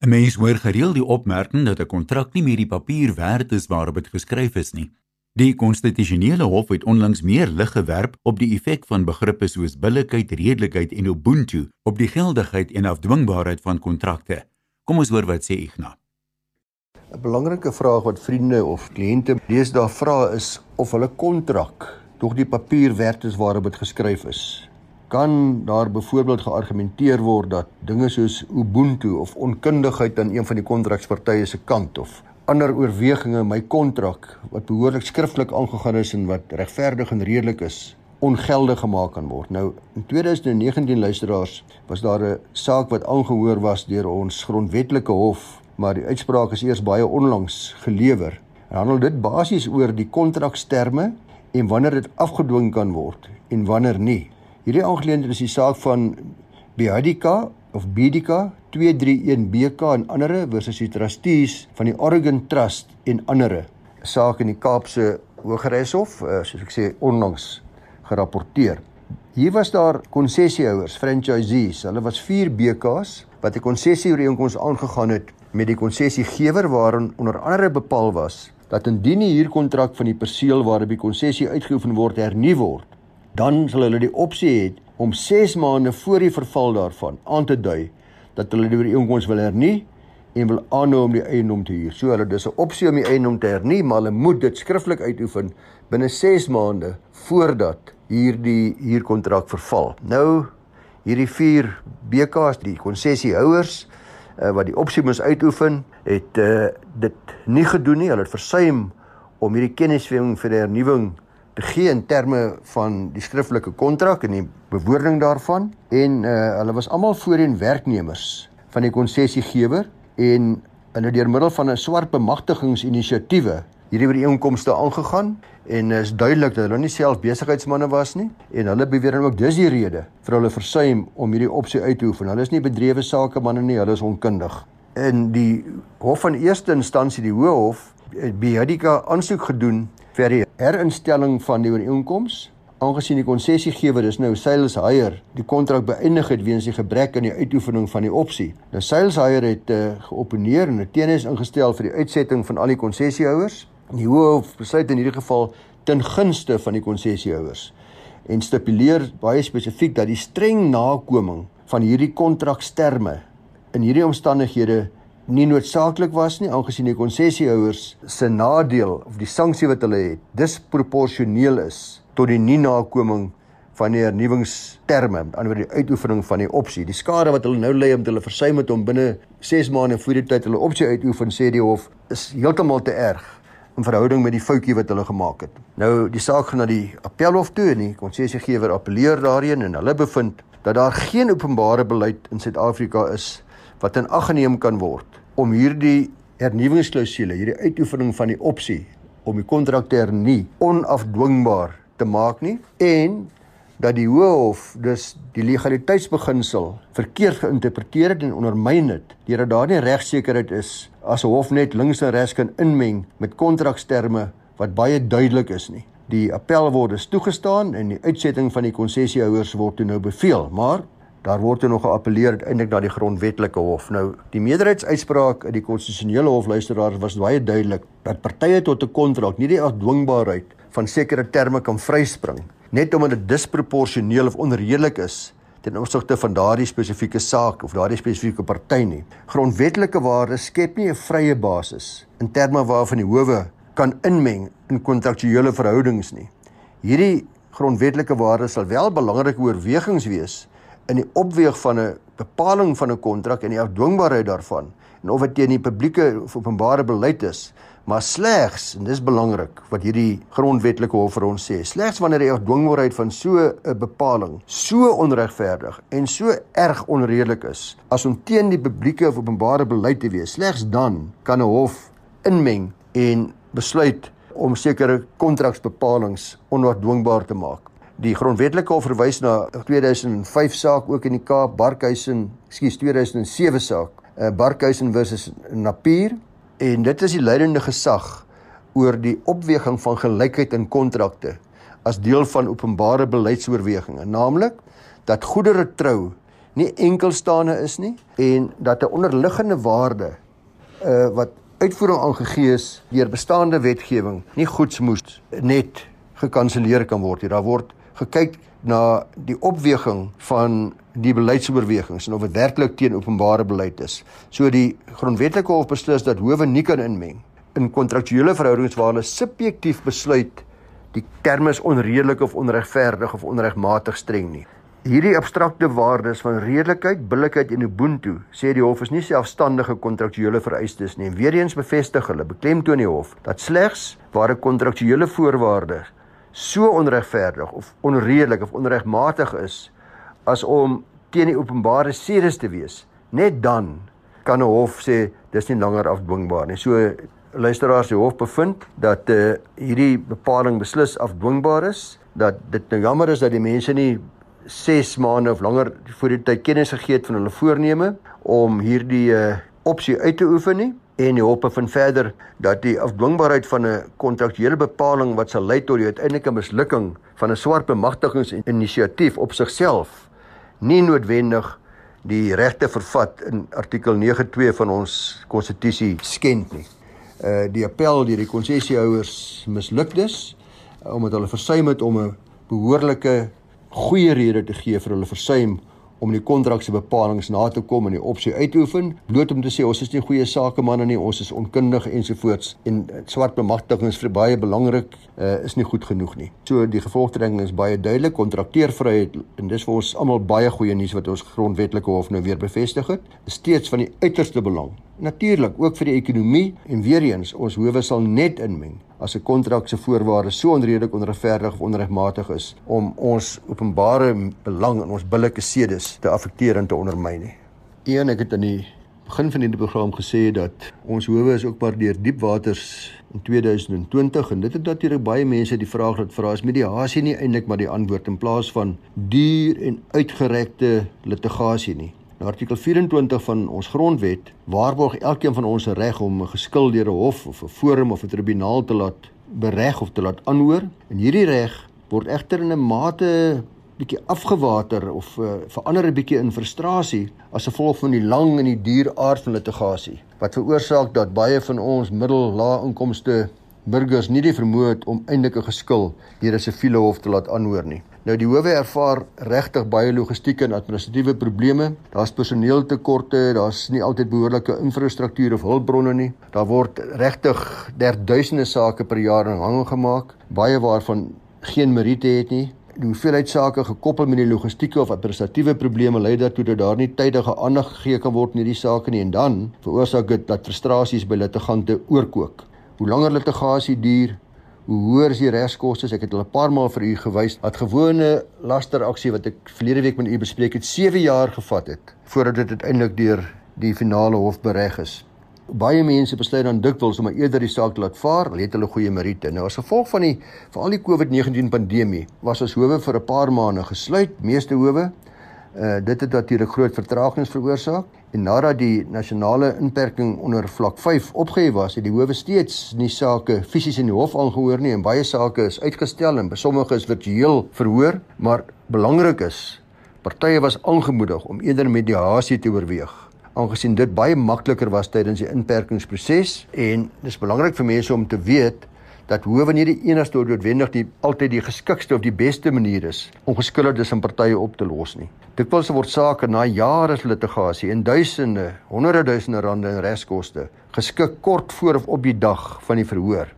'n Mens hoor gereeld die opmerking dat 'n kontrak nie meer die papier werd is waarop dit geskryf is nie. Die konstitusionele hof het onlangs meer lig gewerp op die effek van begrippe soos billikheid, redelikheid en ubuntu op die geldigheid en afdwingbaarheid van kontrakte. Kom ons hoor wat sê Ignas. 'n Belangrike vraag wat vriende of kliënte deesdae vra is of hulle kontrak tog die papier werd is waarop dit geskryf is kan daar byvoorbeeld geargumenteer word dat dinge soos ubuntu of onkundigheid aan een van die kontrakspartye se kant of ander oorwegings my kontrak wat behoorlik skriftelik aangegaan is en wat regverdig en redelik is ongeldig gemaak kan word. Nou in 2019 luisteraars was daar 'n saak wat aangehoor was deur ons grondwetlike hof, maar die uitspraak is eers baie onlangs gelewer. En handel dit basies oor die kontraksterme en wanneer dit afgedwing kan word en wanneer nie. Hierdie aangeleentheid is die saak van Biadika of Bidika 231 BK en ander versus die trustees van die Oregon Trust en ander saak in die Kaapse Hooggeregshof eh, soos ek sê onlangs gerapporteer. Hier was daar konsessiehouers, franchisees. Hulle was 4 BKs wat 'n konsessieooreenkoms aangegaan het met die konsessiegewer waarin onder andere bepaal was dat indien die huurkontrak van die perseel waarop die konsessie uitgeoefen word hernu word, dan sal hulle die opsie hê om 6 maande voor die verval daarvan aan te dui dat hulle die ooreenkoms wil hernie en wil aanhou om die eiendom te huur. So hulle dis 'n opsie om die eiendom te hernie, maar hulle moet dit skriftelik uitoefen binne 6 maande voordat hierdie huurkontrak verval. Nou hierdie 4 BKs, die konsessiehouers uh, wat die opsie moes uitoefen, het uh, dit nie gedoen nie. Hulle het versuim om hierdie kennisgewing vir die hernuwing te gee in terme van die skriftelike kontrak en die bewoording daarvan en uh, hulle was almal voorheen werknemers van die konsessiegewer en hulle deur middel van 'n swart bemagtigingsinisiatiewe hierdie ooreenkomste aangegaan en is duidelik dat hulle nie self besigheidsmande was nie en hulle beweer dan ook dis die rede vir hulle versuim om hierdie opsie uit te oefen. Hulle is nie bedrewe sakemanne nie, hulle is onkundig. In die hof van eerste instansie, die Hoë Hof, het Biadika aansoek gedoen vir die herinstelling van die ooreenkoms aangesien die konsessiegewer is nou Sales Hire die kontrak beëindig het weens die gebrek aan die uitoefening van die opsie. Nou Sales Hire het uh, geopeneer en 'n teenis ingestel vir die uitsetting van al die konsessiehouers. Die hoof besluit in hierdie geval ten gunste van die konsessiehouers en stipuleer baie spesifiek dat die streng nakoming van hierdie kontraksterme in hierdie omstandighede nie noodsaaklik was nie aangesien die konsessiehouers se nadeel of die sanksie wat hulle het disproporsioneel is tot die nie nakoming van die hernuwingsterme, aan oor die uitoefening van die opsie. Die skade wat hulle nou lê omdat hulle versuim het om binne 6 maande voor die tyd hulle opsie uitoefen, sê die hof, is heeltemal te erg in verhouding met die foutjie wat hulle gemaak het. Nou die saak gaan na die appelhof toe en die konsessiegewer appeleer daarin en hulle bevind dat daar geen openbare beleid in Suid-Afrika is wat in ag geneem kan word om hierdie hernuwingsklausule, hierdie uitoefening van die opsie om die kontrak te hernie onafdwingbaar te maak nie en dat die Hof dus die legaliteitsbeginsel verkeerd geïnterpreteer het en ondermyn het deurdat daar nie regsekerheid is as 'n hof net links en regs kan inmeng met kontraksterme wat baie duidelik is nie. Die appel word dus toegestaan en die uitsetting van die konsessiehouers word toe nou beveel, maar Daar word nog geappeleer uiteindelik na die grondwetlike hof. Nou, die meerderheidsuitspraak in die konstitusionele hof luisteraars was baie duidelik dat partye tot 'n kontrak nie die afdwingbaarheid van sekere terme kan vryspring net omdat dit disproporsioneel of onredelik is ten opsigte van daardie spesifieke saak of daardie spesifieke party nie. Grondwetlike waardes skep nie 'n vrye basis in terme waarvan die howe kan inmeng in kontraktuele verhoudings nie. Hierdie grondwetlike waardes sal wel belangrike oorwegings wees in die opweeg van 'n bepaling van 'n kontrak en die afdwingbaarheid daarvan en of dit teen die publieke of openbare beleid is maar slegs en dis belangrik wat hierdie grondwetlike hof vir ons sê slegs wanneer die afdwingbaarheid van so 'n bepaling so onregverdig en so erg onredelik is as om teen die publieke of openbare beleid te wees slegs dan kan 'n hof inmeng en besluit om sekere kontraksbepalings onafdwingbaar te maak Die grondwetlike hof verwys na 2005 saak ook in die Kaap Barkhuisen, ekskuus 2007 saak, uh, Barkhuisen versus Napier en dit is die leidende gesag oor die opweging van gelykheid in kontrakte as deel van openbare beleidsoorwegings, naamlik dat goedere trou nie enkelstaande is nie en dat 'n onderliggende waarde uh wat uitvoering aangegee is deur bestaande wetgewing nie goeds moes net gekanselleer kan word nie. Daar word gekyk na die opweging van die beleidsoorwegings en of dit werklik teen openbare beleid is. So die grondwetlike hof beslis dat howe nie kan inmeng in kontraktuele verhoudings waar hulle subjektief besluit die term is onredelik of onregverdig of onregmatig streng nie. Hierdie abstrakte waardes van redelikheid, billikheid en ubuntu sê die hof is nie selfstandige kontraktuele vereistes nie. Weereens bevestig hulle beklemtoon die hof dat slegs waar 'n kontraktuele voorwaarde so onregverdig of onredelik of onregmatig is as om teen die openbare sedes te wees, net dan kan 'n hof sê dis nie langer afdwingbaar nie. So luisteraars die hof bevind dat uh, hierdie bepaling beslis afdwingbaar is, dat dit nou jammer is dat die mense nie 6 maande of langer voor die tyd kennis gegee het van hulle voorneme om hierdie uh, opsie uit te oefen nie en die hof bevind verder dat die afdwingbaarheid van 'n kontraktuele bepaling wat sal lei tot die uiteindelike mislukking van 'n swart bemagtigingsinisiatief op sigself nie noodwendig die regte vervat in artikel 92 van ons konstitusie skend nie. Uh die appel deur die konsessiehouers misluk dus uh, omdat hulle versuim het om 'n behoorlike goeie rede te gee vir hulle versuim om die kontrak se bepalinge na te kom en die opsie uit te oefen, bloot om te sê ons is nie goeie sakemanne nie, ons is onkundig ensovoorts en swart bemagtiging is vir baie belangrik, uh, is nie goed genoeg nie. So die gevolgtrekking is baie duidelik, kontrakteervryheid en dis vir ons almal baie goeie nuus wat ons grondwetlike hof nou weer bevestig het, is steeds van die uiterste belang. Natuurlik ook vir die ekonomie en weer eens ons howe sal net inmeng as 'n kontrak se voorwaardes so onredelik onregverdig of onregmatig is om ons openbare belang en ons billike sedes te affekteer en te ondermyn nie. Een ek het in die begin van hierdie program gesê dat ons howe is ook maar deur diep waters in 2020 en dit het natuurlik baie mense die vraag laat vra is mediasie nie eintlik maar die antwoord in plaas van duur en uitgerekte litigasie nie. Nou artikel 24 van ons grondwet waarborg elkeen van ons 'n reg om 'n geskil deur 'n hof of 'n forum of 'n tribunaal te laat bereg of te laat aanhoor. En hierdie reg word egter in 'n mate bietjie afgewater of uh, verander 'n bietjie in frustrasie as gevolg van die lang en die duur aard van litigasie wat veroorsaak dat baie van ons middel-lae inkomste burgers nie die vermoë het om eintlik 'n geskil deur 'n siviele hof te laat aanhoor nie. Nou die howe ervaar regtig baie logistieke en administratiewe probleme. Daar's personeeltekorte, daar's nie altyd behoorlike infrastruktuur of hulpbronne nie. Daar word regtig derduisende sake per jaar in hang gemaak, baie waarvan geen meriete het nie. Die hoeveelheid sake gekoppel met die logistieke of administratiewe probleme lei daartoe dat daar nie tydige aandag gegee kan word aan hierdie sake nie en dan veroorsaak dit dat frustrasies by litigante oorkook. Hoe langer litigasie duur, hoe hoër is die regskoste? Ek het al 'n paar maal vir u gewys dat gewone lasteraksie wat ek verlede week met u bespreek het 7 jaar gevat het voordat dit uiteindelik deur die finale hof bereg is. Baie mense besluit dan dikwels om eerder die saak te laat vaar, hulle het hulle goeie meriete. Nou as gevolg van die veral die COVID-19 pandemie was ons howe vir 'n paar maande gesluit, meeste howe. Uh dit het natuurlik groot vertragings veroorsaak En nadat die nasionale inperking onder vlak 5 opgehef was, het die howe steeds nie sake fisies in die hof aangehoor nie en baie sake is uitgestel en sommige is virtueel verhoor, maar belangrik is partye was aangemoedig om eerder mediasie te oorweeg aangesien dit baie makliker was tydens die inperkingsproses en dis belangrik vir mense om te weet dat howe nie die enigste noodwendig die altyd die geskikste of die beste manier is om geskillerdes in partye op te los nie. Dit se word sake na jare se litigasie en duisende, honderde duisende rande in regskoste geskik kort voor of op die dag van die verhoor.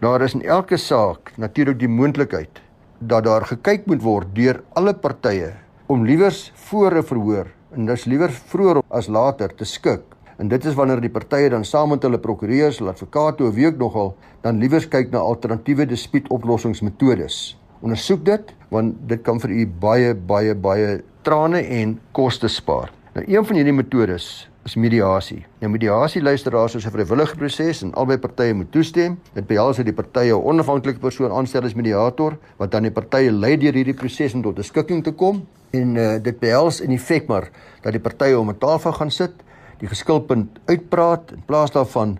Daar is in elke saak natuurlik die moontlikheid dat daar gekyk moet word deur alle partye om liewers voor 'n verhoor en dis liewer vroeër as later te skik En dit is wanneer die partye dan saam met hulle prokureurs, hulle advokate of wie ook nogal dan liewers kyk na alternatiewe dispuutoplossingsmetodes. Ondersoek dit want dit kan vir u baie baie baie trane en koste spaar. Nou een van hierdie metodes is mediasie. Nou mediasie luisteraars is 'n vrywillige proses en albei partye moet toestem. Dit behels dat die partye 'n onafhanklike persoon aanstel as mediator wat dan die partye lei deur hierdie proses om tot 'n skikking te kom. En uh, dit behels in feite maar dat die partye om 'n tafel gaan sit die geskilpunt uitpraat in plaas daarvan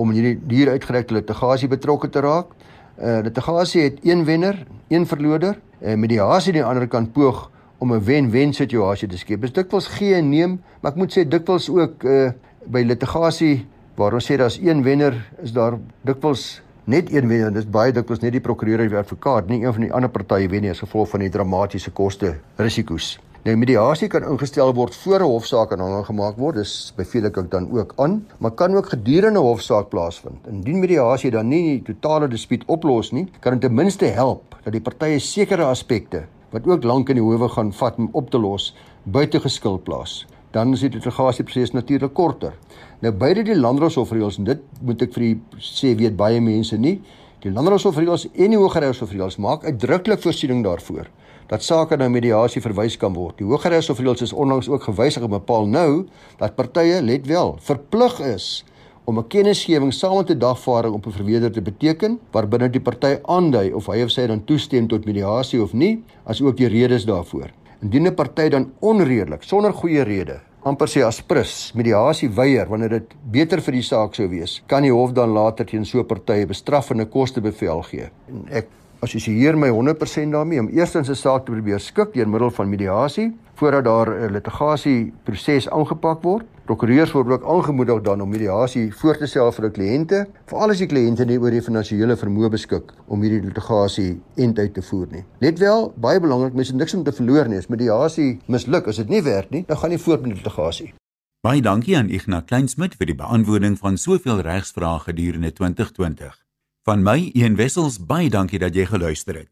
om in hierdie dier uitgerekte litigasie betrokke te raak. Uh litigasie het een wenner, een verloder. Uh, mediasie aan die ander kant poog om 'n wen-wen situasie te skep. Dis dikwels gee en neem, maar ek moet sê dikwels ook uh by litigasie waar ons sê daar's een wenner, is daar dikwels net een wenner. Dis baie dikwels net die prokureur of die advokaat, nie een van die ander partye wen nie as gevolg van die dramatiese koste risiko's. Nou mediasie kan ingestel word voor 'n hofsaak aanhangig gemaak word. Dis beveel ek dan ook aan, maar kan ook gedurende 'n hofsaak plaasvind. Indien mediasie dan nie die totale dispuut oplos nie, kan dit ten minste help dat die partye sekere aspekte wat ook lank in die howe gaan vat om op te los, buite geskil plaas. Dan is die litigasieproses natuurlik korter. Nou beide die landdrosofreëls en dit moet ek vir u sê weet baie mense nie. Die landdrosofreëls en die hooggeregsofreëls maak uitdruklik voorsiening daarvoor dat sake na mediasie verwys kan word. Die Hooggeregshof is onlangs ook gewysig om bepaal nou dat partye, let wel, verplig is om 'n kennisgewing saam met 'n dagvaarding op 'n verweder te beteken waarbinne die party aandui of hy of sy dan toestem tot mediasie of nie, asook die redes daarvoor. Indien 'n party dan onredelik sonder goeie rede amper sê asprus mediasie weier wanneer dit beter vir die saak sou wees, kan die hof dan later teen so 'n party bestraffende koste bevel gee. En ek assosieer my 100% daarmee om eerstens 'n saak te probeer skik deur middel van mediasie voordat daar 'n litigasie proses aangepak word. Prokureurs word ook aangemoedig dan om mediasie voor te stel vir hul kliënte, veral as die kliënte nie oor die finansiële vermoë beskik om hierdie litigasie end uit te voer nie. Let wel, baie belangrik, mense niks om te verloor nie. As mediasie misluk, as dit nie werk nie, dan gaan jy voort met litigasie. Baie dankie aan Ignas Kleinsmid vir die beantwoording van soveel regsvrae gedurende 2020. Van my een wessels baie dankie dat jy geluister het.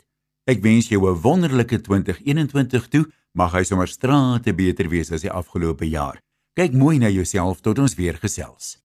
Ek wens jou 'n wonderlike 2021 toe. Mag hy sommer strate beter wees as die afgelope jaar. Kyk mooi na jouself tot ons weer gesels.